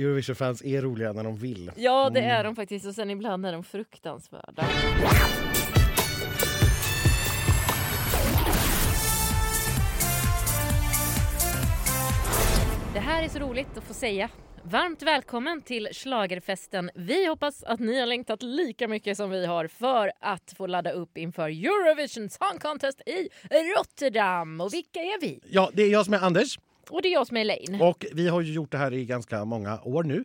Eurovision-fans är roliga när de vill. Ja, det är de faktiskt. Och sen ibland är de fruktansvärda. Det här är så roligt att få säga. Varmt välkommen till Schlagerfesten. Vi hoppas att ni har längtat lika mycket som vi har för att få ladda upp inför Eurovision Song Contest i Rotterdam. Och vilka är vi? Ja, det är jag som är Anders och det är jag som är Elaine. och vi har ju gjort det här i ganska många år nu.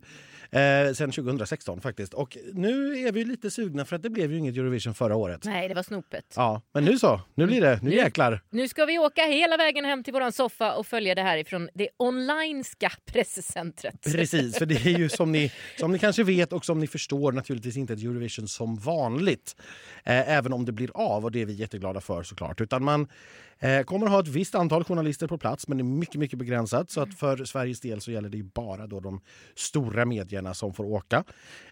Eh, sen 2016 faktiskt. Och nu är vi lite sugna för att det blev ju inget Eurovision förra året. Nej, det var snopet. Ja, men nu så. Nu blir det. Nu Nu- jäklar. Nu ska vi åka hela vägen hem till våran soffa och följa det här ifrån det onlinska presscentret. Precis, för det är ju som ni, som ni kanske vet och som ni förstår naturligtvis inte ett Eurovision som vanligt. Eh, även om det blir av och det är vi jätteglada för såklart. Utan man eh, kommer ha ett visst antal journalister på plats men det är mycket, mycket begränsat. Så att för Sveriges del så gäller det ju bara då de stora medierna som får åka.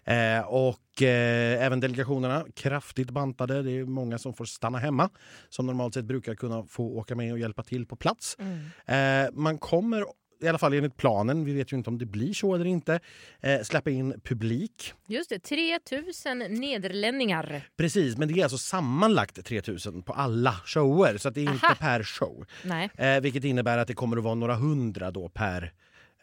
Eh, och eh, även delegationerna kraftigt bantade. Det är många som får stanna hemma som normalt sett brukar kunna få åka med och hjälpa till på plats. Eh, man kommer i alla fall enligt planen, vi vet ju inte om det blir så eller inte, eh, släppa in publik. Just det, 3000 nederlänningar. Precis, men det är alltså sammanlagt 3000 på alla shower så att det är inte Aha. per show. Nej. Eh, vilket innebär att det kommer att vara några hundra då per,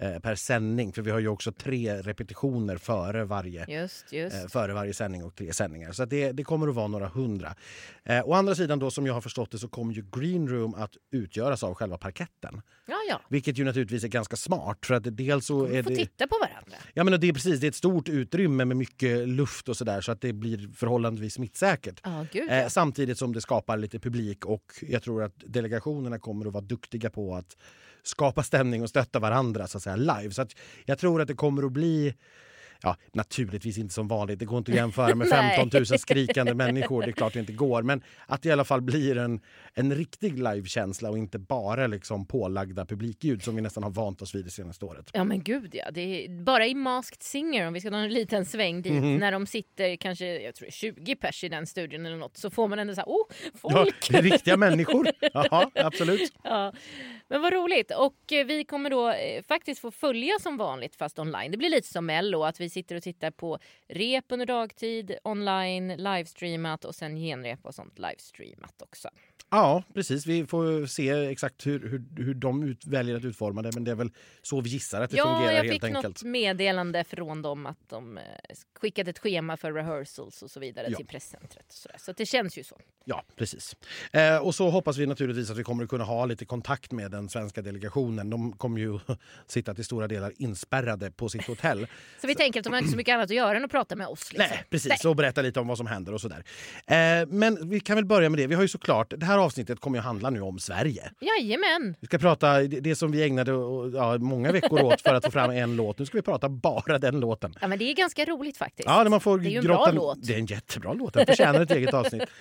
eh, per sändning för vi har ju också tre repetitioner före varje Just, just. eh, före varje sändning och tre sändningar. Så att det, det kommer att vara några hundra. Eh, å andra sidan då som jag har förstått det så kommer ju Green Room att utgöras av själva parketten. Ja, ja. Vilket ju naturligtvis är ganska smart för att dels så är Få det... titta på varandra. Ja men det är precis, det är ett stort utrymme med mycket luft och sådär så att det blir förhållandevis smittsäkert. Ja, gud Eh, ja. samtidigt som det skapar lite publik och jag tror att delegationerna kommer att vara duktiga på att skapa stämning och stötta varandra så att säga live. Så att jag tror att det kommer att bli Ja, naturligtvis inte som vanligt. Det går inte att jämföra med Nej. 15 000 skrikande människor. Det är klart det inte går. Men att det i alla fall blir en, en riktig livekänsla och inte bara liksom pålagda publikljud som vi nästan har vant oss vid det senaste året. Ja men gud ja. Det är bara i Masked Singer, om vi ska ta en liten sväng dit, Mhm. när de sitter kanske jag tror det är 20 pers i den studion eller något, så får man ändå så här, oh, Ja, folk! är riktiga människor. Jaha, absolut. Ja, men vad roligt. Och eh, vi kommer då eh, faktiskt få följa som vanligt fast online. Det blir lite som Mello, att vi sitter och tittar på rep under dagtid, online, livestreamat och sen genrep och sånt livestreamat också. Ja, precis. Vi får se exakt hur, hur, hur de ut, väljer att utforma det. Men det är väl så vi gissar att det ja, fungerar jag fick något meddelande från dem att de eh, skickat ett schema för rehearsals och så vidare Ja. till presscentret. Så, så det känns ju så. Ja, precis. Eh, och så hoppas vi naturligtvis att vi kommer att kunna ha lite kontakt med den svenska delegationen. De kommer ju sitta till stora delar inspärrade på sitt hotell. Så vi tänker att de har inte så mycket annat att göra än att prata med oss. Liksom. Nej, precis. Och berätta lite om vad som händer och sådär. Eh, men vi kan väl börja med det. Vi har ju såklart, det här avsnittet kommer ju handla nu om Sverige. Jajamän! Vi ska prata det det som vi ägnade ja, många veckor åt för att få fram en låt. Nu ska vi prata bara den låten. Ja, men det är ganska roligt faktiskt. Ja, när man får Det är ju en grotta... bra låt. Det är en jättebra låt. Den förtjänar ett eget avsnitt.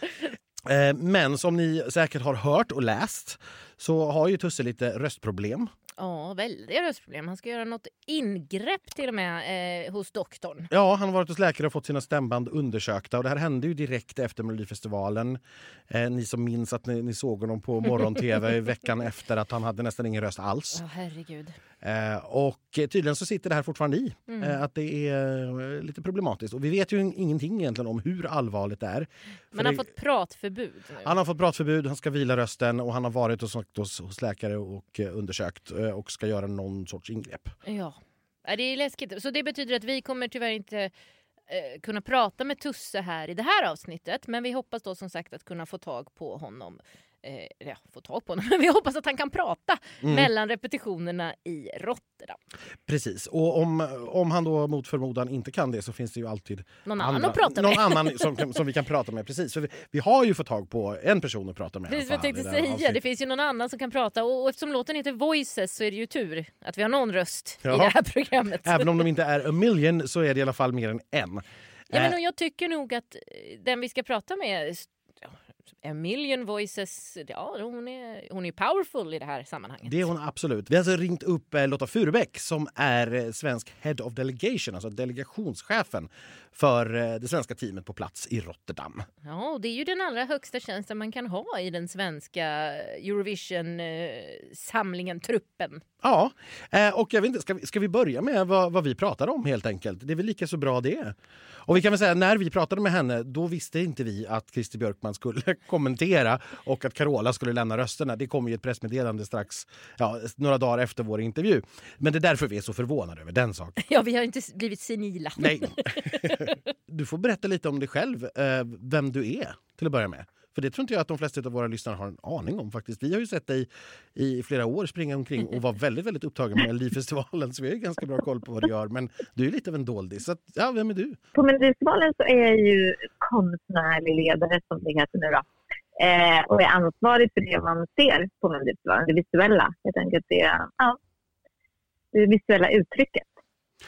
Eh, Men som ni säkert har hört och läst så har ju Tusse lite röstproblem. Ja, väldiga röstproblem. Han ska göra något ingrepp till och med eh, hos doktorn. Ja, han har varit hos läkare och fått sina stämband undersökta. Och det här hände ju direkt efter Melodifestivalen. Eh, ni som minns att ni, ni såg honom på morgon-tv veckan efter att han hade nästan ingen röst alls. Ja, herregud. Eh, och eh, tydligen så sitter det här fortfarande i. Mm. Eh, att det är eh, lite problematiskt. Och vi vet ju ingenting egentligen om hur allvarligt det är. Men han det- har fått pratförbud nu. Han har fått pratförbud, han ska vila rösten och han har varit sagt hos, hos läkare och undersökt och ska göra någon sorts ingrepp. Ja. Det är läskigt. Så det betyder att vi kommer tyvärr inte eh, kunna prata med Tusse här i det här avsnittet. Men vi hoppas då som sagt att kunna få tag på honom. Eh, ja, få tag på honom. Men vi hoppas att han kan prata Mm. mellan repetitionerna i Rotterdam. Precis, och om, om han då mot förmodan inte kan det så finns det ju alltid Någon annan andra, prata någon med. annan som, som vi kan prata med. Precis, för vi, vi har ju fått tag på en person att prata med. i Precis vad jag tänkte i det säga. Det avsnittet. finns ju någon annan som kan prata. Och, och eftersom låten heter Voices så är det ju tur att vi har någon röst i Ja. det här programmet. Även om de inte är a million så är det i alla fall mer än en. Ja, men Eh, jag tycker nog att eh, den vi ska prata med A million voices, ja hon är, hon är powerful i det här sammanhanget. Det är hon absolut. Vi har alltså ringt upp eh, Lotta Furbeck som är eh, svensk Head of Delegation, alltså delegationschefen för eh, det svenska teamet på plats i Rotterdam. Ja, och det är ju den allra högsta tjänsten man kan ha i den svenska Eurovision-samlingen, truppen. Ja, eh, och jag vet inte, ska vi, ska vi börja med vad, vad vi pratar om helt enkelt? Det är väl lika så bra det. Och vi kan väl säga när vi pratade med henne, då visste inte vi att Christer Björkman skulle kommentera och att Carola skulle lämna rösterna. Det kom ju ett pressmeddelande strax, ja, några dagar efter vår intervju. Men det är därför vi är så förvånade över den saken. Ja, vi har inte blivit senila. Nej. Du får berätta lite om dig själv, eh, vem du är till att börja med. För det tror inte jag att de flesta av våra lyssnare har en aning om faktiskt. Vi har ju sett dig i flera år springa omkring och vara väldigt, väldigt upptagen med Melodifestivalen så vi har ju ganska bra koll på vad du gör. Men du är lite av en doldis. Så att, ja, vem är du? På Melodifestivalen så är jag ju konstnärlig ledare som det heter nu då. Eh, och är ansvarig för det man ser på Melodifestivalen, det visuella. Helt enkelt det, ja, det visuella uttrycket.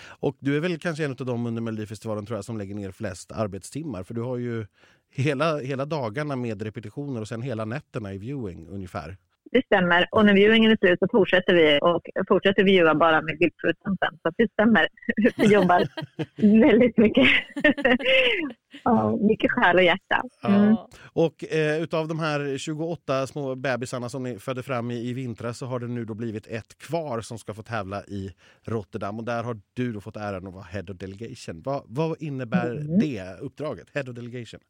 Och du är väl kanske en av de under Melodifestivalen tror jag, som lägger ner flest arbetstimmar. För du har ju hela, hela dagarna med repetitioner och sen hela nätterna i viewing ungefär. Det stämmer. Och när viewingen är slut så fortsätter vi och fortsätter viewa bara med bildproducenten. Så det stämmer. Vi jobbar väldigt mycket. ja, mycket själ och hjärta. Mm. Ja. Och eh, utav de här 28 små bebisarna som ni födde fram i, i vintras så har det nu då blivit ett kvar som ska få tävla i Rotterdam. Och där har du fått äran att vara Head of Delegation. Va, vad innebär mm. det uppdraget? Head of Delegation?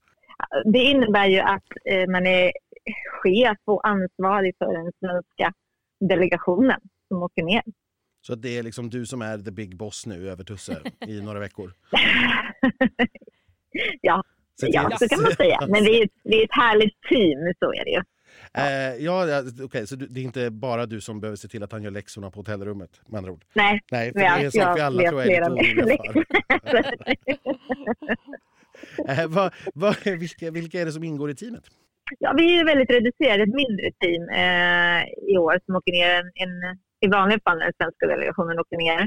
Det innebär ju att eh, man är chef och ansvarig för den svenska delegationen som åker ner. Så det är liksom du som är the big boss nu över Tusse i några veckor? ja, så, ja, så kan man säga. Men vi är, vi är ett härligt team, så är det ju. Eh, ja, okay, så det är inte bara du som behöver se till att han gör läxorna på hotellrummet med andra ord? Nej, Nej för det är en sak vi alla tror jag är lite oroliga för. eh, vad, vad, vilka, vilka är det som ingår i teamet? Ja, vi är väldigt reducerade, ett mindre team eh, i år som åker ner. En, en, I vanliga fall när den svenska delegationen åker ner.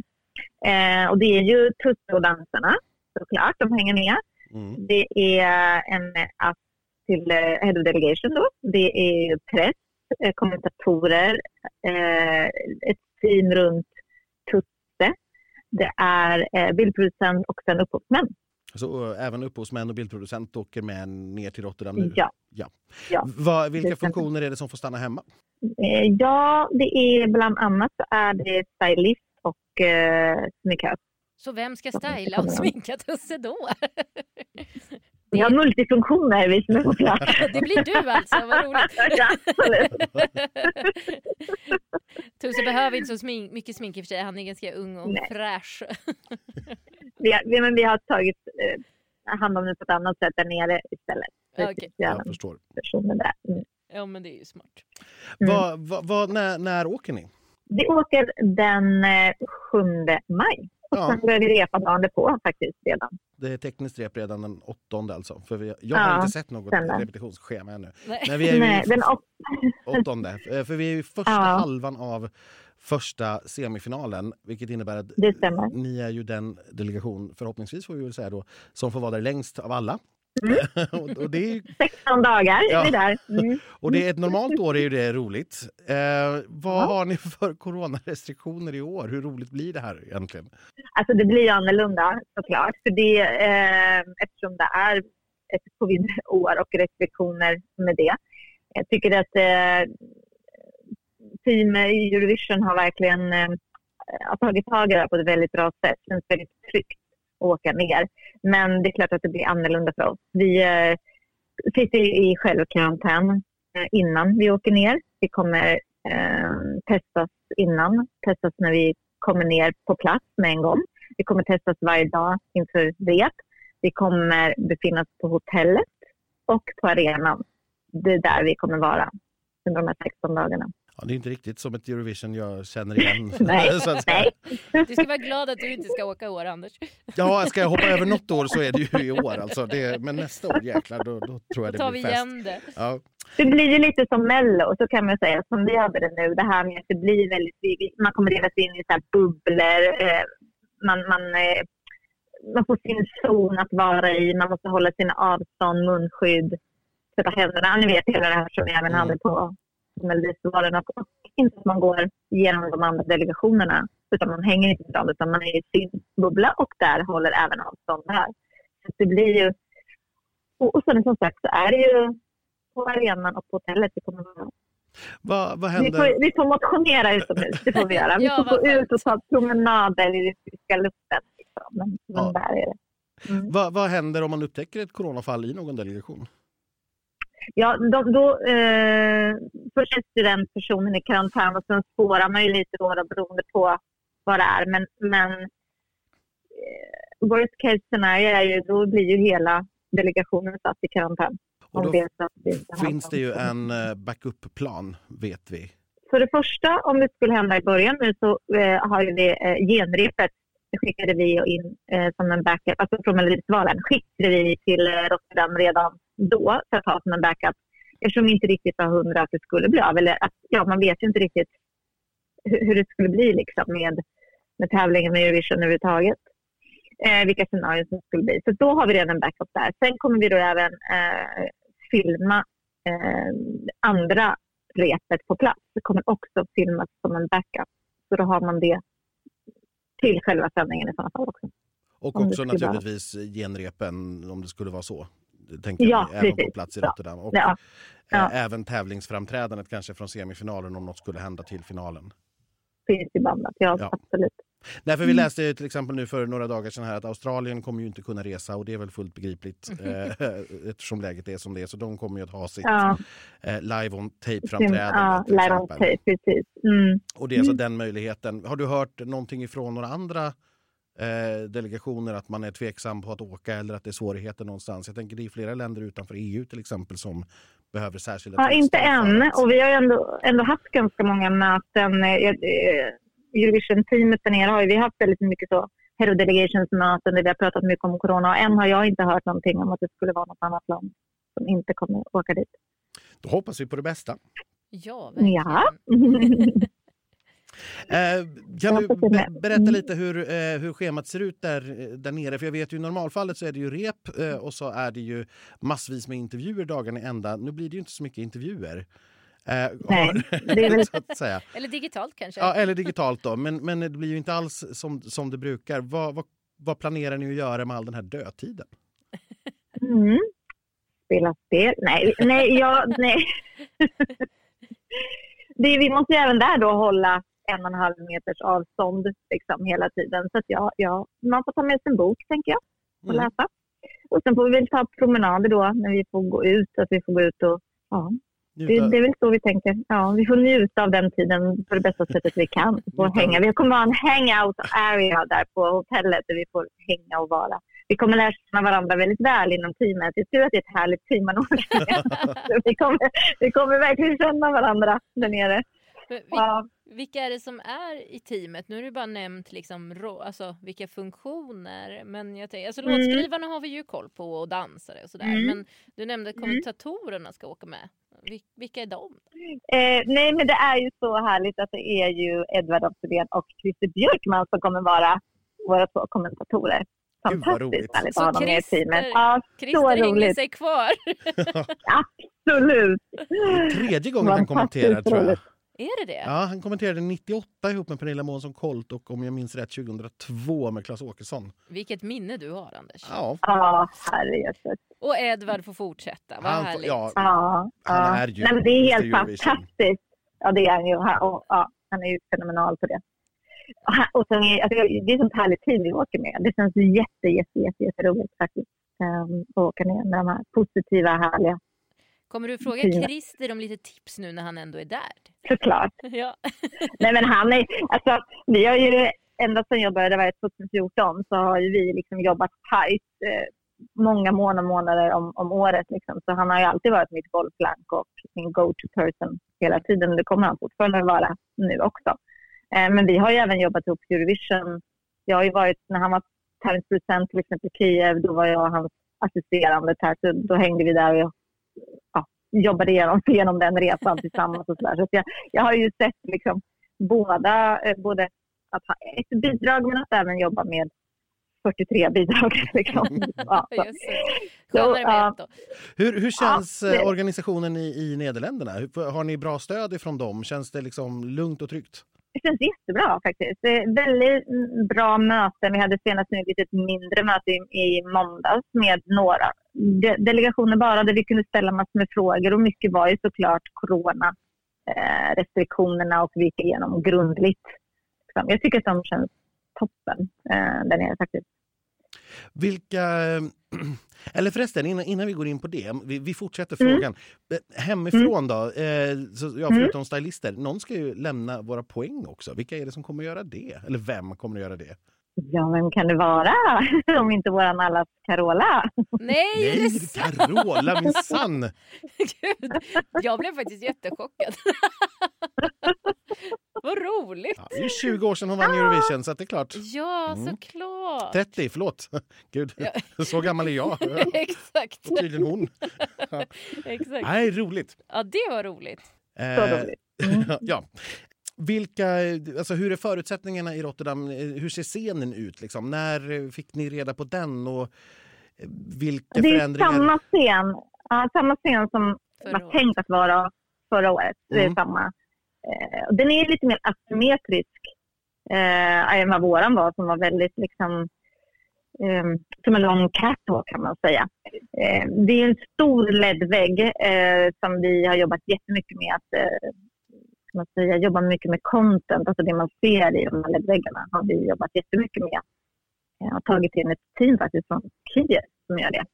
Eh, och det är ju Tusse och dansarna såklart, de hänger med. Mm. Det är en app till eh, Head of Delegation då. Det är press, eh, kommentatorer, eh, ett team runt Tusse. Det är eh, bildproducent och sen upphovsmän. Så även upphovsmän och bildproducent åker med ner till Rotterdam nu? Ja. ja. ja. Va, vilka funktioner är det som får stanna hemma? Eh, ja, det är bland annat är det stylist och eh, sminkör. Så vem ska styla och sminka Tusse då? Vi har multifunktioner vi det blir du alltså, vad roligt. Tusse behöver inte så smink, mycket smink i och för sig, han är ganska ung och Nej. fräsch. vi, har, vi, men vi har tagit eh, hand om det på ett annat sätt där nere istället. Okay. Jag förstår. Där. Mm. Ja, men det är ju smart. Mm. Va, va, va, när, när åker ni? Vi åker den 7 eh, maj. Och ja. sen börjar vi repa dagen på faktiskt redan. Det är tekniskt rep redan den åttonde alltså? För vi, jag har inte sett något repetitionsschema ännu. Nej. Men vi är Nej, den åttonde. Eh, för vi är i första ja. halvan av första semifinalen. Vilket innebär att ni är ju den delegation, förhoppningsvis får vi väl säga då, som får vara där längst av alla. Mm. och, det är... 16 dagar ja. är vi där. Mm. och det är ett normalt år är ju det roligt. Eh, vad ja. har ni för coronarestriktioner i år? Hur roligt blir det här egentligen? Alltså det blir annorlunda såklart. För det, eh, eftersom det är ett covid-år och restriktioner med det. Jag tycker att eh, team Eurovision har verkligen eh, tagit tag i det här på ett väldigt bra sätt. Det känns väldigt tryggt att åka ner. Men det är klart att det blir annorlunda för oss. Vi eh, sitter i självkarantän eh, innan vi åker ner. Vi kommer eh, testas innan, testas när vi kommer ner på plats med en gång. Vi kommer testas varje dag inför rep. Vi kommer befinna oss på hotellet och på arenan. Det är där vi kommer vara under de här 16 dagarna. Ja, det är inte riktigt som ett Eurovision jag känner igen. nej, nej. Du ska vara glad att du inte ska åka år, Anders. Ja, ska jag hoppa över något år så är det ju i år. Alltså. Det, men nästa år, jäklar, då, då tror jag det tar blir vi igen det. Ja. Det blir ju lite som Mello, så kan man säga, som vi hade det nu. Det här med att det blir väldigt... Man kommer delas in i så bubblor. Eh, man, man, eh, man får sin zon att vara i. Man måste hålla sina avstånd, munskydd tvätta händerna. Ni vet hela det här som vi även Mm. hade på Melodifestivalen. Och och inte att man går igenom de andra delegationerna utan man hänger inte med dem utan man är i sin bubbla och där håller även avstånd här. Så det blir ju... Och, och sen som sagt så är det ju på arenan och på hotellet vi kommer vara. Vad, vad Vi händer? får, vi får motionera utomhus, det får vi göra. Vi Ja, får gå ut och ta promenader i den friska luften. Liksom. Men, men Ja. där är det. Mm. Vad, vad händer om man upptäcker ett coronafall i någon delegation? Ja, då, då, eh, först sätter den personen i karantän och sen spårar man ju lite då, då beroende på vad det är. Men, men eh, worst case scenario är ju, då blir ju hela delegationen satt i karantän. Och då det är det finns det ju en eh, backup-plan, vet vi. För det första, om det skulle hända i början nu så eh, har ju vi eh, genrepet det skickade vi in eh, som en backup, alltså från Melodifestivalen skickade vi till eh, Rotterdam redan då för att ha som en backup. Eftersom vi inte riktigt var hundra att det skulle bli av. Eller att, ja, man vet ju inte riktigt hur, hur det skulle bli liksom med, med tävlingen med Eurovision överhuvudtaget. Eh, vilka scenarier som skulle bli. Så då har vi redan en backup där. Sen kommer vi då även eh, filma eh, andra repet på plats. Det kommer också filmas som en backup. Så då har man det till själva sändningen i sådana fall också. Och också naturligtvis genrepen om det skulle vara så. Tänker Ja, jag, även på plats i Ja. Rotterdam. Och Ja, ja. eh, även tävlingsframträdandet kanske från semifinalen om något skulle hända till finalen. finns i bandet. Ja, Ja. absolut. Därför vi Mm. läste ju till exempel nu för några dagar sedan här att Australien kommer ju inte kunna resa och det är väl fullt begripligt eh, eftersom läget är som det är. Så de kommer ju att ha sitt Ja, eh, live on ja tape-framträdande. till live on tape, precis. Mm. Och det är alltså Mm. den möjligheten. Har du hört någonting ifrån några andra eh, delegationer att man är tveksam på att åka eller att det är svårigheter någonstans? Jag tänker det är flera länder utanför EU till exempel som behöver särskilda Ja, inte än. att- Och vi har ju ändå, ändå haft ganska många möten. Eh, eh, Eurovision-teamet där nere har ju vi haft väldigt mycket så Head of Delegations-möten där vi har pratat mycket om corona. Och än har jag inte hört någonting om att det skulle vara något annat land som inte kommer att åka dit. Då hoppas vi på det bästa. Ja, verkligen. Ja. Eh, kan du berätta Mm. lite hur, eh, hur schemat ser ut där, eh, där nere? För jag vet ju i normalfallet så är det ju rep eh, och så är det ju massvis med intervjuer dagarna i ända. Nu blir det ju inte så mycket intervjuer. Eh, Nej, har- det är väl- så att säga. Eller digitalt kanske. Ja, eller digitalt då. Men, men det blir ju inte alls som, som det brukar. Vad, vad, vad planerar ni att göra med all den här dödtiden? Mm. Spela spel? Nej, nej, ja, nej. det, vi måste ju även där då hålla en och en halv meters avstånd liksom, hela tiden. Så att ja, ja, man får ta med sig en bok, tänker jag, och Mm. läsa. Och sen får vi väl ta promenader då när vi får gå ut. Att vi får gå ut och, ja, det, det är väl så vi tänker. Ja, vi får njuta av den tiden på det bästa sättet vi kan. Vi, får hänga. vi kommer ha en hangout area där på hotellet där vi får hänga och vara. Vi kommer lära känna varandra väldigt väl inom teamet. Jag tror att det är ett härligt team man åker vi, kommer, vi kommer verkligen känna varandra där nere. Men Ja. Vilka är det som är i teamet? Nu har du bara nämnt liksom, ro- alltså, vilka funktioner. Men jag tänker, alltså, Mm. Låtskrivarna har vi ju koll på och dansare och sådär. Mm. Men du nämnde kommentatorerna ska åka med. Vil- vilka är de? Eh, nej, men det är ju så härligt att det är ju Edvard af Sillén och Christer Björkman som kommer vara våra två kommentatorer. Gud, vad roligt. Fantastiskt härligt att ha dem med i teamet. Ja, Christer hänger sig kvar. absolut. Tredje gången han kommenterar tror jag. Är det det? Ja, han kommenterade 98 ihop med Pernilla Månsson Colt och om jag minns rätt 2002 med Claes Åkesson. Vilket minne du har Anders. Ja, Ja, herrejösses. Och Edvard får fortsätta. Vad han, får- härligt. ja, Ja, Han är ju Nej, men det är helt fantastiskt. Ja, det är han ju. Och, ja, han är ju fenomenal på det. Och, sen är, alltså, det är sånt härligt team vi åker med. Det känns jätte, jätte, jätte, jätteroligt faktiskt. Um, att åka ner med de här positiva, härliga. Kommer du fråga. Christer om lite tips nu när han ändå är där? Såklart. Ja. Nej, men han är, alltså, vi har ju, ända sedan jag började, var det 2014, så har ju vi liksom jobbat tajt eh, många månader, månader om, om året. Liksom. Så han har ju alltid varit mitt bollplank och min go-to person hela tiden. Det kommer han fortfarande vara nu också. Eh, men vi har ju även jobbat ihop Eurovision. Jag har ju varit, när han var tävlingsproducent till exempel i Kiev, då var jag hans assisterande här. Så då hängde vi där och ja, jobbade igenom, igenom den resan tillsammans. Och så där. Så att jag, jag har ju sett liksom båda, eh, både att ha ett bidrag men att även jobba med 43 bidrag. Liksom. Ja, så. Ett då. Hur, hur känns Ja, det- eh, organisationen i, i Nederländerna? Hur- Har ni bra stöd ifrån dem? Känns det liksom lugnt och tryggt? Det känns jättebra faktiskt. Det är väldigt mm, bra möten. Vi hade senast nu ett litet mindre möte i, i måndags med några de, delegationer bara där vi kunde ställa massor med frågor och mycket var ju såklart corona eh, restriktionerna och vi gick igenom grundligt. Liksom. Jag tycker att de känns toppen eh, där nere faktiskt. Vilka... Eller förresten, innan, innan vi går in på det. Vi, vi fortsätter Mm. frågan. Eh, Hemifrån då? Eh, så, ja, förutom stylister. Någon ska ju lämna våra poäng också. Vilka är det som kommer att göra det? Eller vem kommer att göra det? Ja, vem kan det vara om inte våran allas Carola? Nej, det Nej, sant? Carola minsann! Gud, jag blev faktiskt jättechockad. Vad roligt! Ja, det är 20 år sedan hon vann Eurovision, så att det är klart. Ja, Mm. såklart. 30, förlåt. Gud, Ja. så gammal är jag. Exakt. Och tydligen hon. Exakt. Nej, roligt. Ja, det var roligt. Så Eh, roligt. ja. Vilka, alltså hur är förutsättningarna i Rotterdam? Hur ser scenen ut? Liksom? När fick ni reda på den? Och eh, vilka Det är förändringar? samma scen, ja, samma scen som Förra var tänkt att vara förra året. Det är Mm. samma. Eh, den är lite mer asymmetrisk eh, än vad våran var som var väldigt liksom eh, som en lång catwalk kan man säga. Eh, det är en stor LED-vägg som vi har jobbat jättemycket med att eh, ska man säga, jobba mycket med content, alltså det man ser i de här LED-väggarna har vi jobbat jättemycket med. Jag har tagit in ett team faktiskt från Kiev som gör det.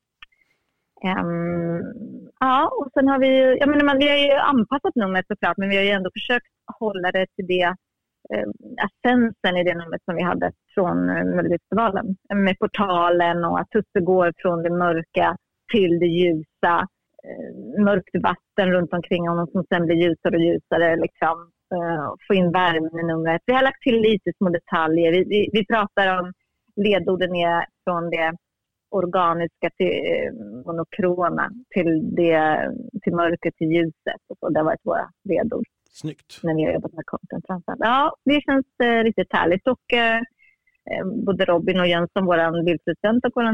Um, ja, och sen har vi ju, jag menar, man, vi har ju anpassat numret såklart, men vi har ju ändå försökt hålla det till det eh, essensen i det numret som vi hade från eh, Melodifestivalen. Med portalen och att Tusse går från det mörka till det ljusa. Eh, mörkt vatten runt omkring honom som sen blir ljusare och ljusare. Liksom. Eh, få in värmen i numret. Vi har lagt till lite små detaljer. Vi, vi, vi pratar om ledorden är från det organiska till eh, monokrona till, det, till mörkret till ljuset. Och så. Det har varit våra ledord Snyggt. när vi har jobbat med content. Ja, det känns eh, riktigt härligt. Och eh, både Robin och Jönsson, vår bildproducent och vår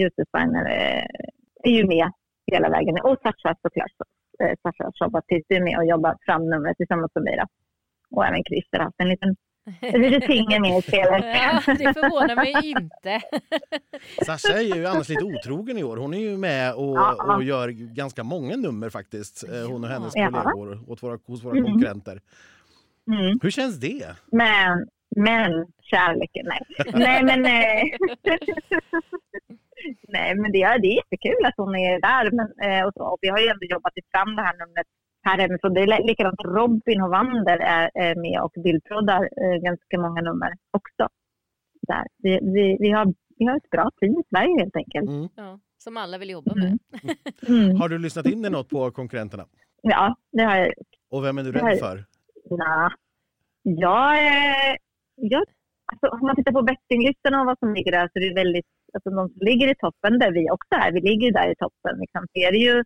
ljusdesigner eh, är ju med hela vägen. Och Sasha såklart. Så, eh, Sasha Shobatis är med och jobbar fram numret tillsammans med mig. Då. Och även Christer har haft en liten, litet finger med i spelet. Ja, det förvånar mig inte. Sasha är ju annars lite otrogen i år. Hon är ju med och, Ja. och gör ganska många nummer faktiskt. eh, Hon och hennes Ja. kollegor åt våra, hos våra Mm. konkurrenter. Mm. Hur känns det? Men, men kärleken, nej. nej, men... Eh, nej, men det är, det är jättekul att hon är där. Men, eh, och, så. och vi har ju ändå jobbat fram det här numret här hemifrån. Det är li- likadant Robin Hovander är, är med och bildproddar eh, ganska många nummer också. Där. Vi, vi, vi, har, vi har ett bra team i Sverige helt enkelt. Mm. Ja, som alla vill jobba med. Mm. Har du lyssnat in dig något på konkurrenterna? Ja, det har jag Och vem är du Det rädd för? Nja, jag, eh, jag, alltså, om man tittar på bettinglistorna och vad som ligger där så är det väldigt, alltså de som ligger i toppen där vi också är, vi ligger där i toppen, liksom, så är det ju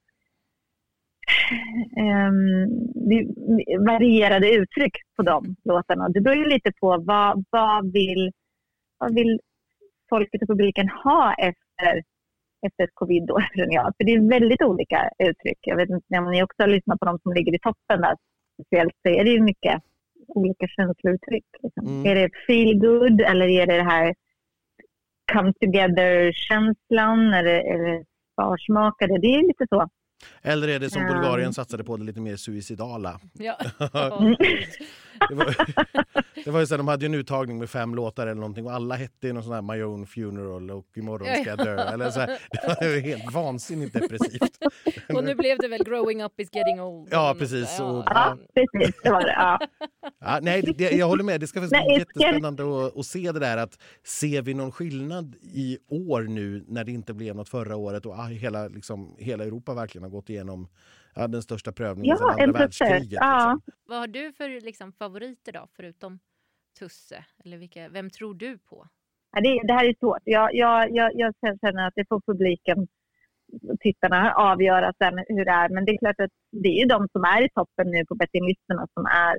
det- varierade uttryck på de låtarna. Det beror ju lite på vad, vad, vill, vad vill folket och publiken ha efter, efter covid då, jag. För det är väldigt olika uttryck. Jag vet inte om ni också har lyssnat på de som ligger i toppen där speciellt så är det ju mycket olika känslouttryck. Liksom. Mm. Är det feel good eller är det det här come together-känslan eller eller sparsmakade? Det är lite så. Eller är det som Ja. Bulgarien satsade på, det lite mer suicidala? Ja. Det var, det var ju så här, de hade ju en uttagning med fem låtar eller någonting och alla hette ju någon sån här My own funeral och Imorgon ska jag dö. Eller så här, det var ju helt vansinnigt depressivt. Och nu blev det väl Growing up is getting old. Ja, precis. Och- Ja, precis. Det var det. Ja. Ja, nej, det, jag håller med. Det ska faktiskt bli jättespännande att, att se det där. Att ser vi någon skillnad i år nu när det inte blev något förra året och ah, hela, liksom, hela Europa verkligen har gått igenom ja, den största prövningen Ja, sedan andra världskriget. Ja. Liksom. Vad har du för liksom, favoriter då, förutom Tusse? Eller vilka, vem tror du på? Ja, det, det här är svårt. Jag, jag, jag, jag känner att det får publiken tittarna avgöra sen hur det är. Men det är klart att det är ju de som är i toppen nu på bettinglistorna som är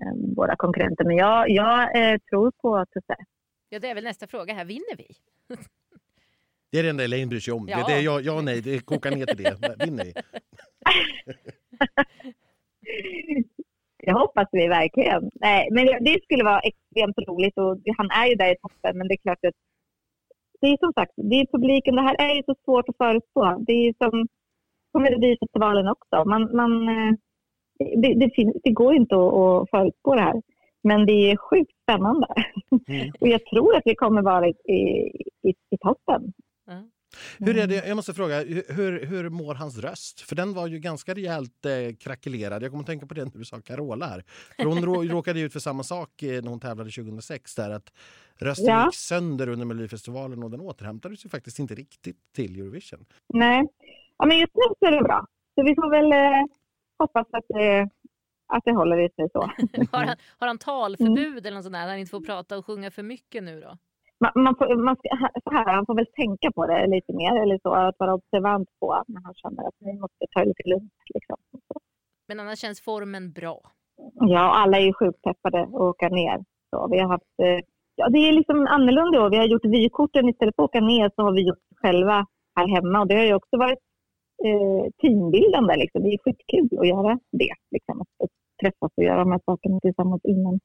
eh, våra konkurrenter. Men jag, jag eh, tror på Tusse. Ja, det är väl nästa fråga här. Vinner vi? Det är det enda Elaine bryr sig om. Ja. Det, det är ja, ja nej, det kokar ner till det. Vinner vi? Det hoppas vi verkligen. Nej, men det- skulle vara extremt roligt och han är ju där i toppen men det är klart att det är som sagt, det är publiken, det här är ju så svårt att förutspå. Det är ju som på Melodifestivalen också. Man, man, eh, det, det, finns, det går inte att, att förutspå det här. Men det är sjukt spännande. Mm. Och jag tror att vi kommer vara i, i, i toppen. Hur är det, jag måste fråga, hur, hur mår hans röst? För den var ju ganska rejält eh, krackelerad. Jag kommer att tänka på det när du sa Carola här. För hon rå, råkade ut för samma sak eh, när hon tävlade 2006 där att rösten Ja. gick sönder under Melodifestivalen och den återhämtades ju faktiskt inte riktigt till Eurovision. Nej, ja, men just nu så är det bra. Så vi får väl eh, hoppas att det, att det håller i sig så. Har han, har han talförbud eller något sånt där? Han inte får prata och sjunga för mycket nu då? Man, man får, man ska, så här, han får väl tänka på det lite mer eller så, att vara observant på när han känner att vi måste ta det lite lugnt. Liksom. Men annars känns formen bra. Ja, alla är ju sjukt peppade att åka ner. Så vi har haft, eh, ja, det är liksom annorlunda då. Vi har gjort vykorten istället för att åka ner så har vi gjort själva här hemma och det har ju också varit eh, teambildande. Liksom. Det är skitkul att göra det. Liksom. Att träffas och göra de här sakerna tillsammans innan.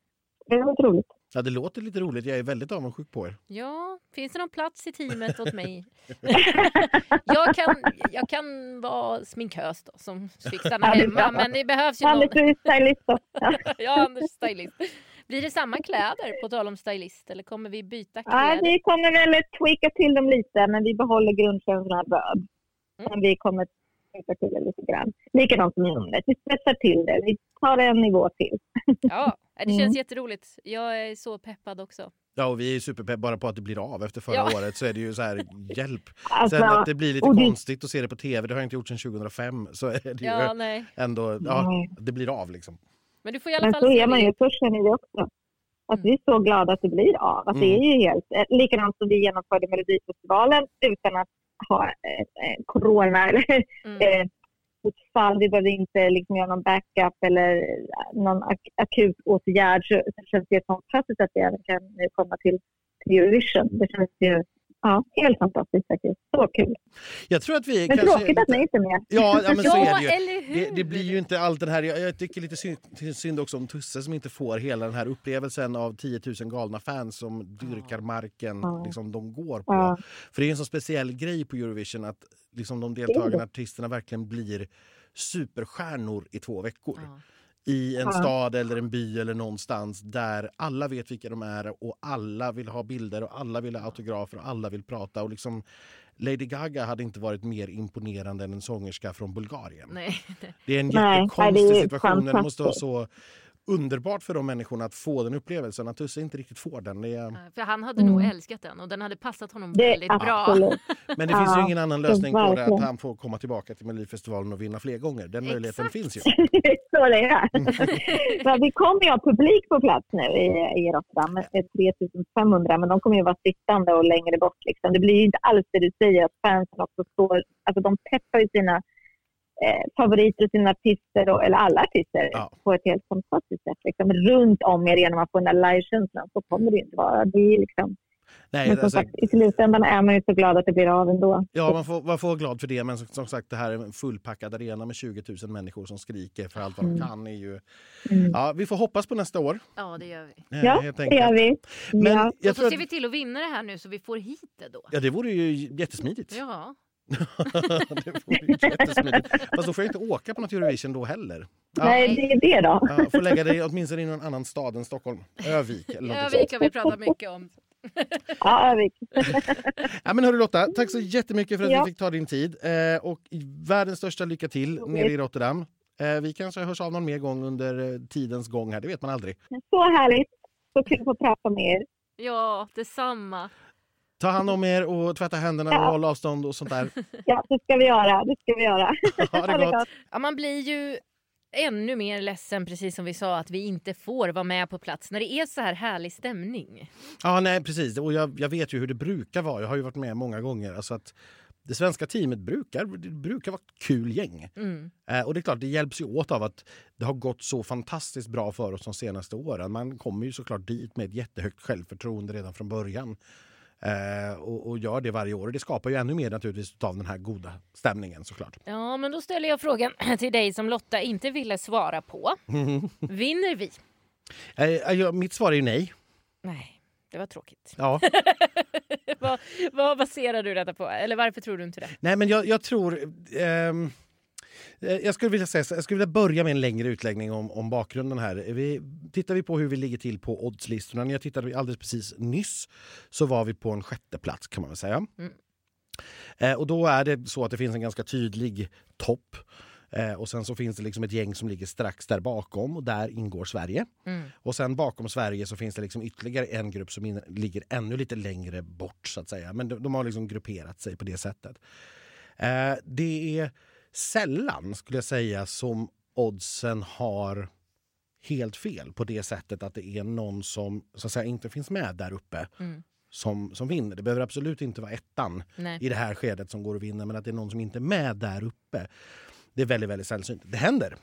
Det varit roligt. Ja, det låter lite roligt. Jag är väldigt avundsjuk på er. Ja, finns det någon plats i teamet åt mig? jag, kan, jag kan vara sminkös då, som fick stanna Ja, hemma. Men det behövs ju någon. Anders, stylist också. Ja, Anders stylist. Blir det samma kläder på tal om stylist eller kommer vi byta Ja, kläder? vi kommer väl tweaka till dem lite, men vi behåller grundkänslan röd. Mm. Men vi kommer tweaka till det lite grann. Likadant som numret. Vi spetsar till det. Vi tar det en nivå till. Ja, det känns Mm. jätteroligt. Jag är så peppad också. Ja, och vi är superpepp bara på att det blir av. Efter förra Ja. året så är det ju så här, hjälp. Alltså, Sen att det blir lite det- konstigt att se det på tv, det har jag inte gjort sedan 2005. Så är det Ja, ju nej. ändå, ja, det blir av liksom. Men du får i alla Men fall så se är man det. ju. Så känner vi också. Att vi är så glada att det blir av. Att det Mm. är ju helt... eh, Likadant som vi genomförde Melodifestivalen utan att ha eh, eh, corona eller Mm. eh, utfall. Vi behövde inte liksom göra någon backup eller eh, någon ak- akut åtgärd. Så, så känns det fantastiskt att vi även kan komma till, till Eurovision. Det känns ju ja, helt fantastiskt faktiskt. Så kul. Jag tror att vi Men kanske... tråkigt att ni inte är med. Ja, ja men så är det ju. eller hur? Det, det blir ju inte allt den här... Jag, jag tycker lite synd, synd också om Tusse som inte får hela den här upplevelsen av 10 000 galna fans som dyrkar marken Ja. liksom, de går på. Ja. För det är en så speciell grej på Eurovision att liksom, de deltagande artisterna verkligen blir superstjärnor i två veckor. I en stad eller en by eller någonstans där alla vet vilka de är och alla vill ha bilder och alla vill ha autografer och alla vill prata. Och liksom, Lady Gaga hade inte varit mer imponerande än en sångerska från Bulgarien. Nej. Det är en Nej, nej, jättekonstig det är situation. Det måste vara så underbart för de människorna att få den upplevelsen. Att Tusse inte riktigt får den. Det är... För han hade nog Mm. älskat den och den hade passat honom Det väldigt bra. absolut. Men det finns ju Ja, ingen annan lösning på det. Att han får komma tillbaka till Melodifestivalen och vinna fler gånger. Den möjligheten Exakt. finns ju. så det är. Men vi kommer ju ha publik på plats nu i, i Rotterdam. med 3500, men de kommer ju vara sittande och längre bort. Liksom. Det blir ju inte alls det du säger, att fansen också står... Alltså de peppar ju sina eh, favoriter, sina artister, och, eller alla artister, Ja. på ett helt fantastiskt sätt. Liksom. Runt om er genom att få den där livekänslan. Så kommer det inte vara. Det är liksom, Nej, men som alltså, sagt, i slutändan är man ju så glad att det blir av ändå. ja, man, får, man får vara glad för det. Men som, som sagt, det här är en fullpackad arena med 20 000 människor som skriker för allt vad de Mm. kan. Är ju... Mm. ja, vi får hoppas på nästa år. Ja, det gör vi. eh, Ja, det gör vi. Men ja. jag och så tror ser vi till att vinna det här nu så vi får hit det då. ja, det vore ju jättesmidigt. Ja. Det vore jättesmidigt. Fast då får jag inte åka på något Eurovision då heller. Ja, Nej, det är det då. ja, får lägga det åtminstone i någon annan stad än Stockholm. Övik eller något Övik har vi pratat mycket om. Ja, Övik. Ja, men hörru Lotta, tack så jättemycket för att Ja. vi fick ta din tid. Eh, och världens största lycka till nere i Rotterdam. Eh, vi kanske hörs av någon mer gång under eh, tidens gång här, det vet man aldrig. Så härligt. Så kul att få prata med er. Ja, detsamma. Ta hand om er och tvätta händerna och Ja. håll avstånd och sånt där. Ja, det ska vi göra. Det ska vi göra. Ha det gott. Ja, man blir ju ännu mer ledsen, precis som vi sa, att vi inte får vara med på plats när det är så här härlig stämning. Ja, nej precis. Och jag, jag vet ju hur det brukar vara. Jag har ju varit med många gånger. Alltså att det svenska teamet brukar, det brukar vara ett kul gäng. Mm. Eh, och det är klart, det hjälps ju åt av att det har gått så fantastiskt bra för oss de senaste åren. Man kommer ju såklart dit med ett jättehögt självförtroende redan från början. Eh, och, och gör det varje år. Och det skapar ju ännu mer naturligtvis av den här goda stämningen såklart. Ja, men då ställer jag frågan till dig som Lotta inte ville svara på. Vinner vi? Eh, ja, mitt svar är ju nej. Nej, det var tråkigt. Ja. vad, vad baserar du detta på? Eller varför tror du inte det? Nej, men jag, jag tror... ehm, eh, jag skulle, vilja säga, jag skulle vilja börja med en längre utläggning om, om bakgrunden här. Vi, tittar vi på hur vi ligger till på oddslistorna. När jag tittade alldeles precis nyss så var vi på en sjätte plats kan man väl säga. Mm. Eh, och då är det så att det finns en ganska tydlig topp. Eh, och sen så finns det liksom ett gäng som ligger strax där bakom och där ingår Sverige. Mm. Och sen bakom Sverige så finns det liksom ytterligare en grupp som in, ligger ännu lite längre bort så att säga. Men de, de har liksom grupperat sig på det sättet. Eh, det är sällan skulle jag säga som oddsen har helt fel på det sättet att det är någon som så att säga, inte finns med där uppe Mm. som, som vinner. Det behöver absolut inte vara ettan Nej. i det här skedet som går att vinna men att det är någon som inte är med där uppe. Det är väldigt, väldigt sällsynt. Det händer.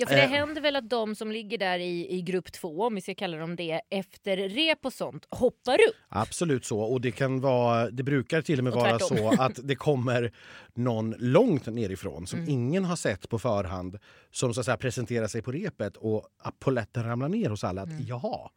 Ja, för det Eh. händer väl att de som ligger där i, i grupp två, om vi ska kalla dem det, efter rep och sånt, hoppar upp. Absolut så. Och det kan vara, det brukar till och med Och vara så att det kommer någon långt nerifrån som Mm. ingen har sett på förhand som så att säga presenterar sig på repet och polletten ramlar ner hos alla. Att, Mm. Jaha,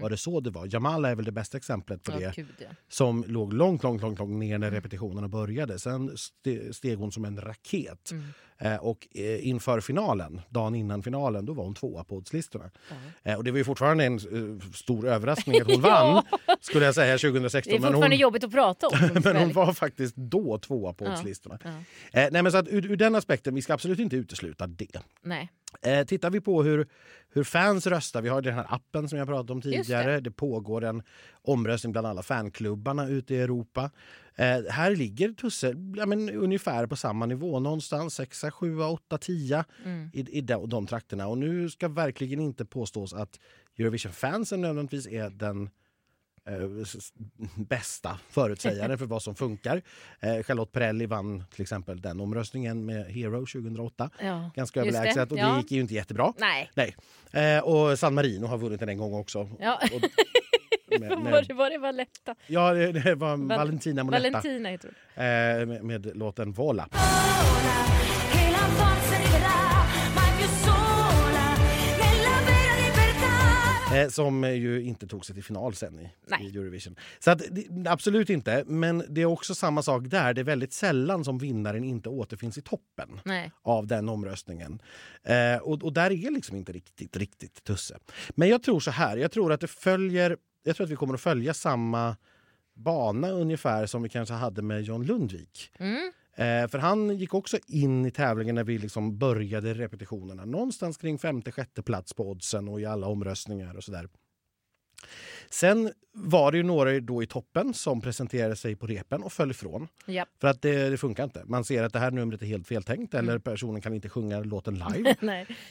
var det så det var? Jamala är väl det bästa exemplet på Ja, det. gud, ja. Som låg långt, långt, långt, långt ner Mm. när repetitionerna började. Sen ste- steg hon som en raket. Mm. Eh, och eh, inför finalen, dagen innan finalen, då var hon tvåa på oddslistorna. Ja. Eh, och det var ju fortfarande en eh, stor överraskning att hon vann, skulle jag säga, 2016. Det är men fortfarande hon, jobbigt att prata om. men hon var faktiskt då tvåa på oddslistorna. Eh, nej, men så att ur, ur den aspekten, vi ska absolut inte utesluta det. Nej. Eh, tittar vi på hur, hur fans röstar, vi har den här appen som jag pratade om tidigare. det. Det. pågår en omröstning bland alla fanklubbarna ute i Europa. Eh, här ligger Tusse ja, men, ungefär på samma nivå, någonstans 6, 7, 8, 10 Mm. i, i de, de trakterna. Och nu ska verkligen inte påstås att Eurovision-fansen nödvändigtvis är den bästa förutsägaren för vad som funkar. Eh, Charlotte Perrelli vann till exempel den omröstningen med Hero 2008. Ja. Ganska överlägset och ja. det gick ju inte jättebra. Nej. Nej. Eh, och San Marino har vunnit den en gång också. Ja. Och, med, Var, med, det, var det Valletta? ja, det det var Val- Valentina Monetta Valentina heter eh, med, med låten Vola. che Eh, som ju inte tog sig till final sen i, i Eurovision. Så att, absolut inte, men det är också samma sak där. Det är väldigt sällan som vinnaren inte återfinns i toppen Nej. av den omröstningen. Eh, och, och där är liksom inte riktigt, riktigt Tusse. Men jag tror så här, jag tror att det följer, jag tror att vi kommer att följa samma bana ungefär som vi kanske hade med John Lundvik. Mm. Eh, för han gick också in i tävlingen när vi liksom började repetitionerna. Någonstans kring femte, sjätte plats på oddsen och i alla omröstningar och sådär. Sen var det ju några då i toppen som presenterade sig på repen och föll ifrån. Ja. För att det, det funkar inte. Man ser att det här numret är helt feltänkt eller personen kan inte sjunga låten live.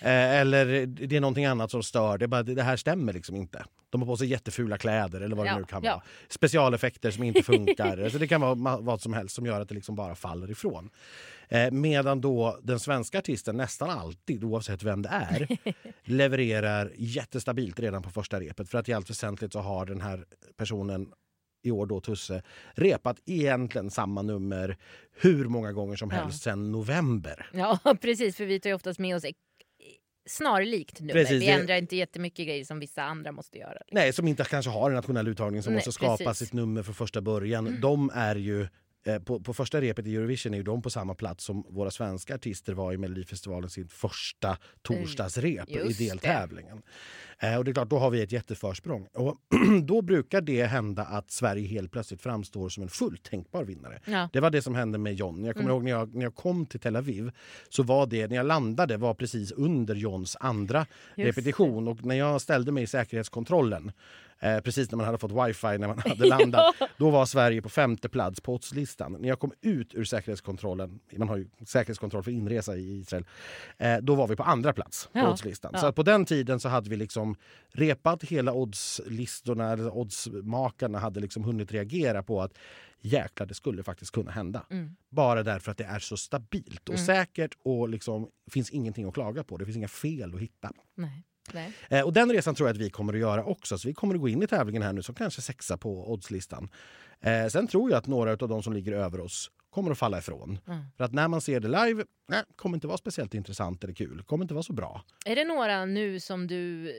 Eh, eller det är någonting annat som stör. Det, bara, det här stämmer liksom inte. De har på sig jättefula kläder eller vad Ja, det nu kan ja. vara. Specialeffekter som inte funkar. så det kan vara vad som helst som gör att det liksom bara faller ifrån. Eh, medan då den svenska artisten nästan alltid, oavsett vem det är, levererar jättestabilt redan på första repet. För att i allt väsentligt så har den här personen i år då Tusse repat egentligen samma nummer hur många gånger som Ja. helst sedan november. Ja, precis. För vi tar ju oftast med oss snarlikt nummer. Precis, vi det- ändrar inte jättemycket grejer som vissa andra måste göra. liksom. Nej, som inte kanske har en nationell uttagning som Nej, måste skapa precis. sitt nummer från första början. De är ju på, på första repet i Eurovision är ju de på samma plats som våra svenska artister var i Melodifestivalen sin första torsdagsrep i Just det. deltävlingen. Eh, och det är klart, då har vi ett jätteförsprång. Och då brukar det hända att Sverige helt plötsligt framstår som en fullt tänkbar vinnare. Ja. Det var det som hände med John. Jag kommer Mm. ihåg när jag, när jag kom till Tel Aviv så var det, när jag landade var precis under Johns andra Just repetition och när jag ställde mig i säkerhetskontrollen eh, precis när man hade fått wifi när man hade landat, då var Sverige på femte plats på oddslistan. När jag kom ut ur säkerhetskontrollen, man har ju säkerhetskontroll för inresa i Israel, eh, då var vi på andra plats på Ja, oddslistan. ja. Så på den tiden så hade vi liksom repat hela oddslistorna, eller oddsmakarna hade liksom hunnit reagera på att jäklar, det skulle faktiskt kunna hända. Mm. Bara därför att det är så stabilt och Mm. säkert och liksom finns ingenting att klaga på. Det finns inga fel att hitta. Nej. Eh, och den resan tror jag att vi kommer att göra också. Så vi kommer att gå in i tävlingen här nu som kanske sexa på oddslistan. Eh, sen tror jag att några av de som ligger över oss kommer att falla ifrån. Mm. För att när man ser det live, nej, kommer inte vara speciellt intressant eller kul. Kommer inte vara så bra. Är det några nu som du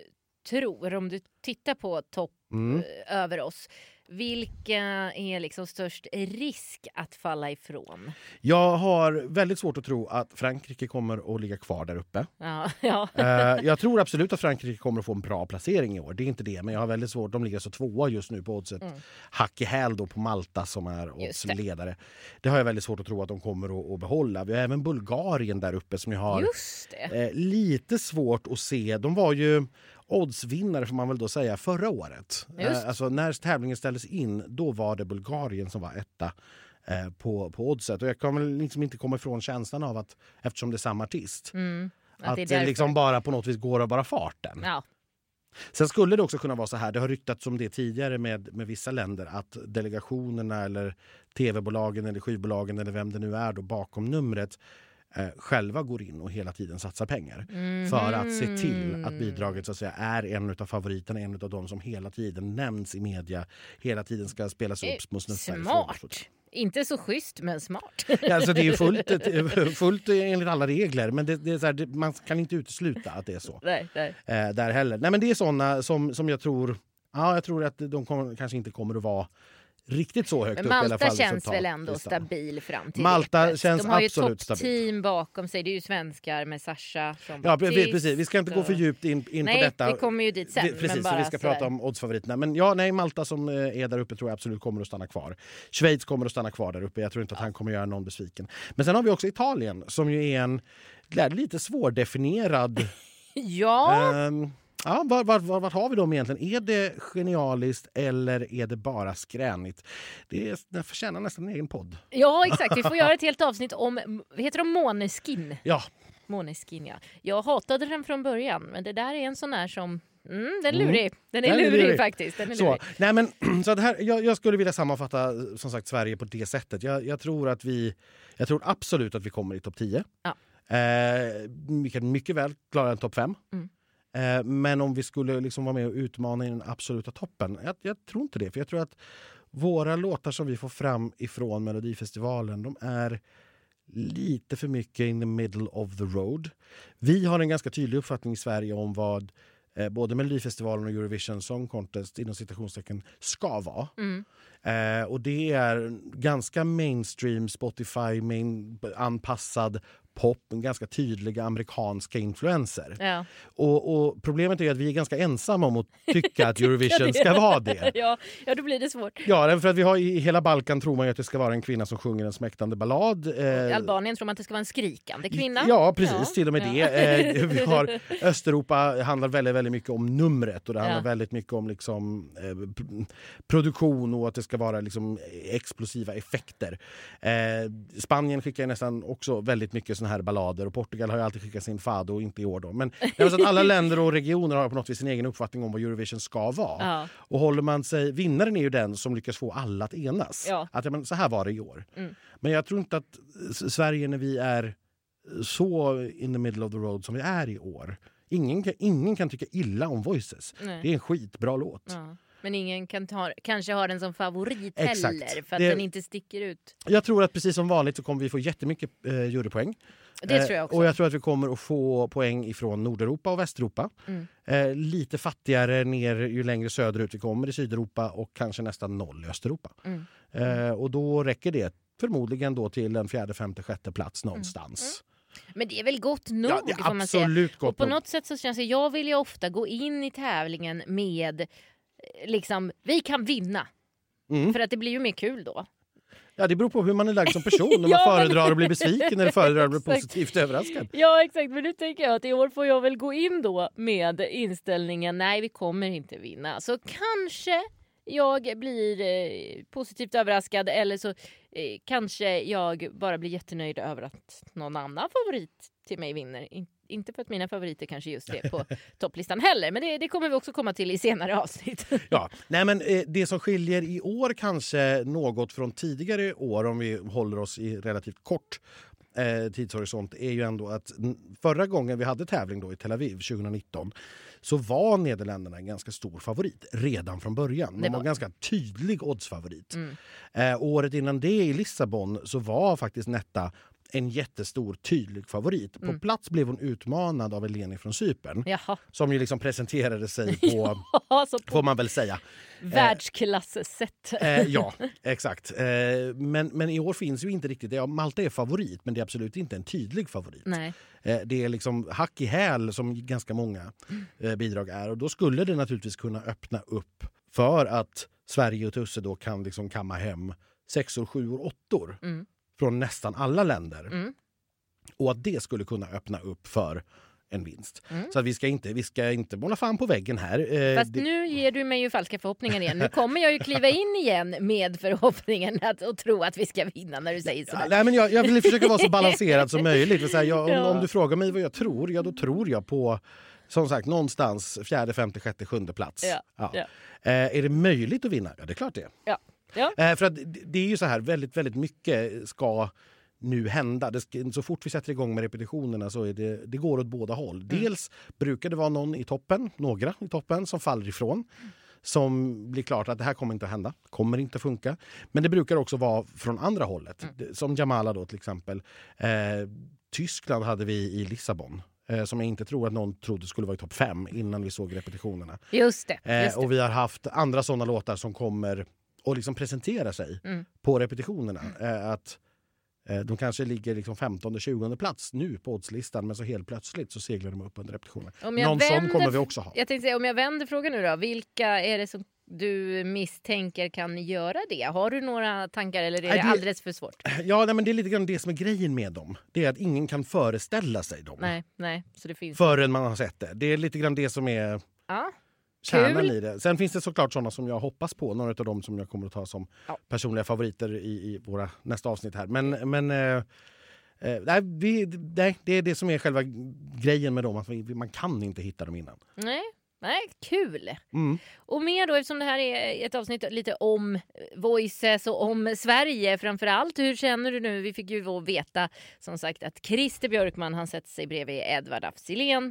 tror, om du tittar på topp Mm. eh, över oss, vilka är liksom störst risk att falla ifrån? Jag har väldigt svårt att tro att Frankrike kommer att ligga kvar där uppe. Ja, ja. Eh, jag tror absolut att Frankrike kommer att få en bra placering i år. Det är inte det, men jag har väldigt svårt. De ligger så tvåa just nu på oddset. Mm. Hack i häl då på Malta som är Just det. oddsledare. Det har jag väldigt svårt att tro att de kommer att, behålla. Vi har även Bulgarien där uppe som jag har eh, lite svårt att se. De var ju oddsvinnare får man väl då säga förra året. Just. Eh, alltså när tävlingen ställdes in, då var det Bulgarien som var etta eh, på, på oddset. Och jag kan liksom inte komma ifrån känslan av att eftersom det är samma artist Mm. Att att det det liksom bara på något vis går av bara farten. Ja. Sen skulle det också kunna vara så här, det har ryktats om det tidigare med, med vissa länder, att delegationerna eller tv-bolagen eller skivbolagen eller vem det nu är då bakom numret eh, själva går in och hela tiden satsar pengar. För att se till att bidraget så att säga, är en av favoriterna, en av de som hela tiden nämns i media, hela tiden ska spelas upp små snuffar i Smart. Inte så schysst, men smart. Alltså det är fullt, fullt enligt alla regler, men det, det är så här, man kan inte utesluta att det är så. nej, nej. eh, där heller. Nej, men det är såna som, som jag tror... Ja, jag tror att de kommer, kanske inte kommer att vara riktigt så högt Men upp i alla Malta känns väl ändå stabil fram till Malta repet. känns De har ju absolut ett toppteam bakom sig. Det är ju svenskar med Sasha som Ja, precis, precis. Vi ska inte gå för och- djupt in, in Nej, på detta. vi kommer ju dit sen. Vi- Precis, vi ska prata om oddsfavoriterna. Men ja, nej, Malta som eh, är där uppe tror jag absolut kommer att stanna kvar. Schweiz kommer att stanna kvar där uppe. Jag tror inte att han kommer att göra någon besviken. Men sen har vi också Italien som ju är en lite svårdefinierad Ja, Ehm, ja, var, var, var, vart har vi dem egentligen? Är det genialiskt eller är det bara skränigt? Det, är, det förtjänar nästan en egen podd. ja, exakt. Vi får göra ett helt avsnitt om, heter de Måneskin? Ja, Måneskin, ja. Jag hatade den från början, men det där är en sån här som... Mm, den är lurig. Den är Den är lurig, lurig. faktiskt. Den är så. lurig. Nej, men, så att här, jag, jag skulle vilja sammanfatta som sagt Sverige på det sättet. Jag, jag, tror, att vi, jag tror absolut att vi kommer i topp 10. Ja. Eh, vi kan mycket väl klara en topp 5. Mm. Eh, men om vi skulle liksom vara med och utmana i den absoluta toppen, jag, jag tror inte det. För jag tror att våra låtar som vi får fram ifrån Melodifestivalen, de är lite för mycket in the middle of the road. Vi har en ganska tydlig uppfattning i Sverige om vad eh, både Melodifestivalen och Eurovision Song Contest inom citationstecken ska vara. Mm. Eh, och det är ganska mainstream, Spotify main, pop, ganska tydliga amerikanska influenser. Ja. Och, och problemet är att vi är ganska ensamma om att tycka att Eurovision ska vara det. Ja, ja, då blir det svårt. Ja, för att vi har i hela Balkan tror man att det ska vara en kvinna som sjunger en smäktande ballad. I Eh, Albanien tror man att det ska vara en skrikande kvinna. Ja, precis. Ja, Till och med ja. det. Eh, vi har Östeuropa handlar väldigt, väldigt mycket om numret och det handlar väldigt mycket om liksom, eh, produktion och att det ska vara liksom, explosiva effekter. Spanien skickar nästan också väldigt mycket såna här ballader och Portugal har ju alltid skickat sin fado, inte i år då. Men så att alla länder och regioner har på något vis sin egen uppfattning om vad Eurovision ska vara. Ja. Och håller man sig, vinnaren är ju den som lyckas få alla att enas. Ja. Att, men, så här var det i år. Mm. Men jag tror inte att Sverige när vi är så in the middle of the road som vi är i år. Ingen kan, ingen kan tycka illa om Voices. Nej. Det är en skitbra låt. Ja. Men ingen kan ta, kanske ha den som favorit Exakt. heller för att Det- den inte sticker ut. Jag tror att precis som vanligt så kommer vi få jättemycket eh, jurypoäng. Det Eh, tror jag också. Och jag tror att vi kommer att få poäng ifrån Nordeuropa och Västeuropa. Mm. Eh, lite fattigare ner ju längre söderut vi kommer i Sydeuropa och kanske nästan noll i Östeuropa. Mm. Eh, och då räcker det förmodligen då till en fjärde, femte, sjätte plats någonstans. Men det är väl gott nog Ja, Mm. får man säga. Och på nog. något sätt så känns det, jag vill ju ofta gå in i tävlingen med eh, liksom, vi kan vinna. Mm. För att det blir ju mer kul då. Ja, det beror på hur man är lagd som person. Om man Ja, men- föredrar att bli besviken eller föredrar att bli positivt överraskad. Ja exakt, men nu tänker jag att i år får jag väl gå in då med inställningen nej vi kommer inte vinna. Så kanske jag blir eh, positivt överraskad eller så eh, kanske jag bara blir jättenöjd över att någon annan favorit till mig vinner. In, inte för att mina favoriter kanske just är på topplistan heller, men det, det kommer vi också komma till i senare avsnitt. Ja. Nej, men, eh, det som skiljer i år kanske något från tidigare år om vi håller oss i relativt kort eh, tidshorisont är ju ändå att förra gången vi hade tävling då i Tel Aviv 2019 så var Nederländerna en ganska stor favorit redan från början. De var var- en ganska tydlig oddsfavorit. Mm. Eh, året innan det i Lissabon så var faktiskt Netta en jättestor tydlig favorit. På Mm. plats blev hon utmanad av Eleni från Cypern Jaha, som ju liksom presenterade sig på, alltså på får man väl säga. världsklass-sätt. Eh, ja, exakt. Eh, men, men i år finns ju inte riktigt det. Ja, Malta är favorit, men det är absolut inte en tydlig favorit. Nej. Eh, det är liksom hack i häl som ganska många eh, bidrag är. Och då skulle det naturligtvis kunna öppna upp för att Sverige och Tusse då kan liksom kamma hem sexor, sjuor, åttor Mm. Från nästan alla länder. Mm. Och att det skulle kunna öppna upp för en vinst. Mm. Så vi ska inte, vi ska inte måla fan på väggen här. Eh, Fast det- nu ger du mig ju falska förhoppningar igen. Nu kommer jag ju kliva in igen med förhoppningen att, och tro att vi ska vinna när du säger Ja, sådär. nej, men jag, jag vill försöka vara så balanserad som möjligt. Så här, jag, om, Ja. om du frågar mig vad jag tror, ja då tror jag på som sagt någonstans fjärde, femte, sjätte, sjunde plats. Ja, Ja. ja. Eh, är det möjligt att vinna? Ja, det är klart det. Ja. Ja. Eh, för att det- är ju så här, väldigt, väldigt mycket ska nu hända. Det så fort vi sätter igång med repetitionerna så är det, det går åt båda håll. Mm. Dels brukar det vara någon i toppen, några i toppen, som faller ifrån. Som blir klart att det här kommer inte att hända, kommer inte att funka. Men det brukar också vara från andra hållet. Mm. Som Jamala då till exempel. Eh, Tyskland hade vi i Lissabon. Eh, som jag inte tror att någon trodde skulle vara i topp fem innan vi såg repetitionerna. Just det. Eh, Just det. och vi har haft andra såna låtar som kommer och liksom presenterar sig Mm. på repetitionerna. Eh, att eh, de kanske ligger liksom 15-20 plats nu på oddslistan men så helt plötsligt så seglar de upp under repetitionen. Någon sån kommer vi också ha. Jag tänkte säga, om jag vänder frågan nu då. Vilka är det som du misstänker kan göra det? Har du några tankar eller är det det- alldeles för svårt? Ja, nej, men det är lite grann det som är grejen med dem. Det är att ingen kan föreställa sig dem Nej, nej. Så det finns... förrän man har sett det. Det är lite grann det som är Ja. Kärnan i det. Sen finns det såklart sådana som jag hoppas på. Några av dem som jag kommer att ta som Ja. personliga favoriter i, i våra nästa avsnitt här. Men, men eh, eh, nej, vi, nej, det är det som är själva grejen med dem. Att man kan inte hitta dem innan. Nej. Nej, kul! Mm. Och mer då, eftersom det här är ett avsnitt lite om Voices och om Sverige framför allt. Hur känner du nu? Vi fick ju då veta som sagt att Christer Björkman han sätter sig bredvid Edvard af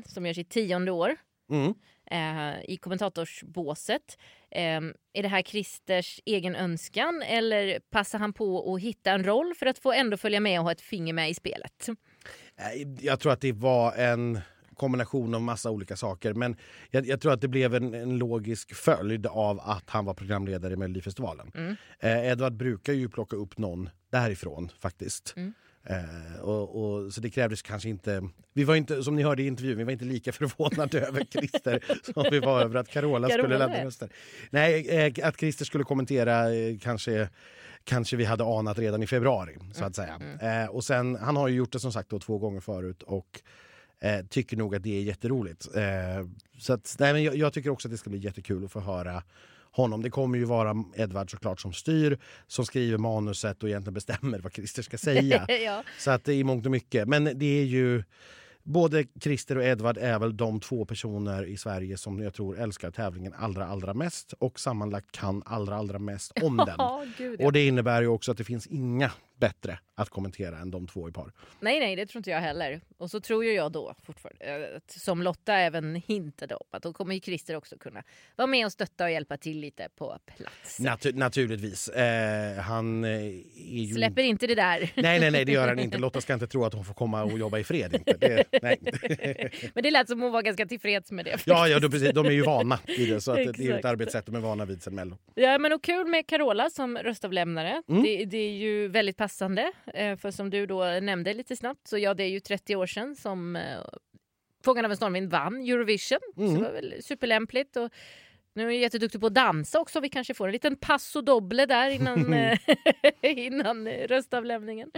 som gör sitt tionde år Mm. Eh, i kommentatorsbåset. Eh, är det här Christers egen önskan eller passar han på att hitta en roll för att få ändå följa med och ha ett finger med i spelet? Nej, Jag tror att det var en kombination av massa olika saker. Men jag, jag tror att det blev en, en logisk följd av att han var programledare i Melodifestivalen. Mm. Eh, Edvard brukar ju plocka upp någon därifrån faktiskt. Mm. Eh, och, och, så det krävdes kanske inte... Vi var inte, som ni hörde i intervjun, vi var inte lika förvånade över Christer som vi var över att Carola, Carola skulle lämna med. röster. Nej, eh, att Christer skulle kommentera eh, kanske kanske vi hade anat redan i februari. så att säga. Eh, och sen, han har ju gjort det som sagt då, två gånger förut och eh, tycker nog att det är jätteroligt. Eh, så att, nej, men jag, jag tycker också att det ska bli jättekul att få höra honom. Det kommer ju vara Edvard såklart som styr, som skriver manuset och egentligen bestämmer vad Christer ska säga. ja. Så att det är mångt och mycket. Men det är ju... Både Christer och Edvard är väl de två personer i Sverige som jag tror älskar tävlingen allra, allra mest och sammanlagt kan allra, allra mest om den. Ja, gud, ja. Och det innebär ju också att det finns inga bättre att kommentera än de två i par. Nej, nej, det tror inte jag heller. Och så tror ju jag då fortfarande, eh, som Lotta även hintade om, att då kommer ju Christer också kunna vara med och stötta och hjälpa till lite på plats. Natu- naturligtvis. Eh, han eh, ju... Släpper inte det där. Nej, nej, nej, det gör han inte. Lotta ska inte tro att hon får komma och jobba i fred. Inte. Det, nej. Men det lät som hon var ganska tillfreds med det. Ja, ja precis, de är ju vana vid det. Så att det är ett arbetssätt de är vana vid sen Mello. Ja, men och kul med Carola som röstavlämnare. Mm. Det, det är ju väldigt passande. eh, För som du då nämnde lite snabbt så ja, det är ju 30 år sedan som eh, Fångarna av en stormvind vann Eurovision. Så Mm. det var väl superlämpligt. Och nu är jag jätteduktig på att dansa också. Vi kanske får en liten passo doble där innan, eh, innan eh, röstavlämningen.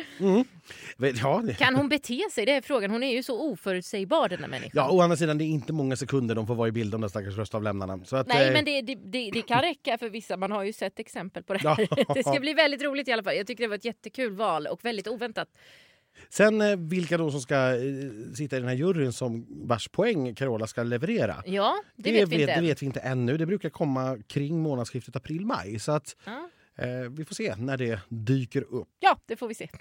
Ja, det, Kan hon bete sig? Det är frågan. Hon är ju så oförutsägbar den här människan. ja, å andra sidan, det är inte många sekunder de får vara i bild, de där stackars röstavlämnarna. Så att, Nej, eh, men det, det, det, det kan räcka för vissa. Man har ju sett exempel på det Ja. här. Det ska bli väldigt roligt i alla fall. Jag tycker det var ett jättekul val och väldigt oväntat. Sen eh, vilka då som ska eh, sitta i den här juryn som vars poäng Carola ska leverera. Ja, det, vet vi inte det vet vi inte ännu. Det brukar komma kring månadsskiftet april-maj. Så att, Ja. eh, vi får se när det dyker upp. Ja, det får vi se.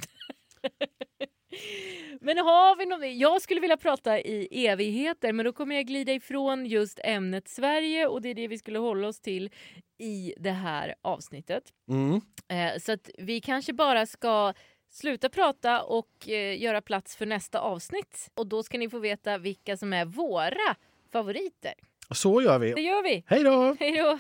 Men har vi något, jag skulle vilja prata i evigheter men då kommer jag glida ifrån just ämnet Sverige och det är det vi skulle hålla oss till i det här avsnittet. Mm. Eh, så att vi kanske bara ska sluta prata och eh, göra plats för nästa avsnitt. Och då ska ni få veta vilka som är våra favoriter. Så gör Det vi. gör vi! Hej då! Hej då!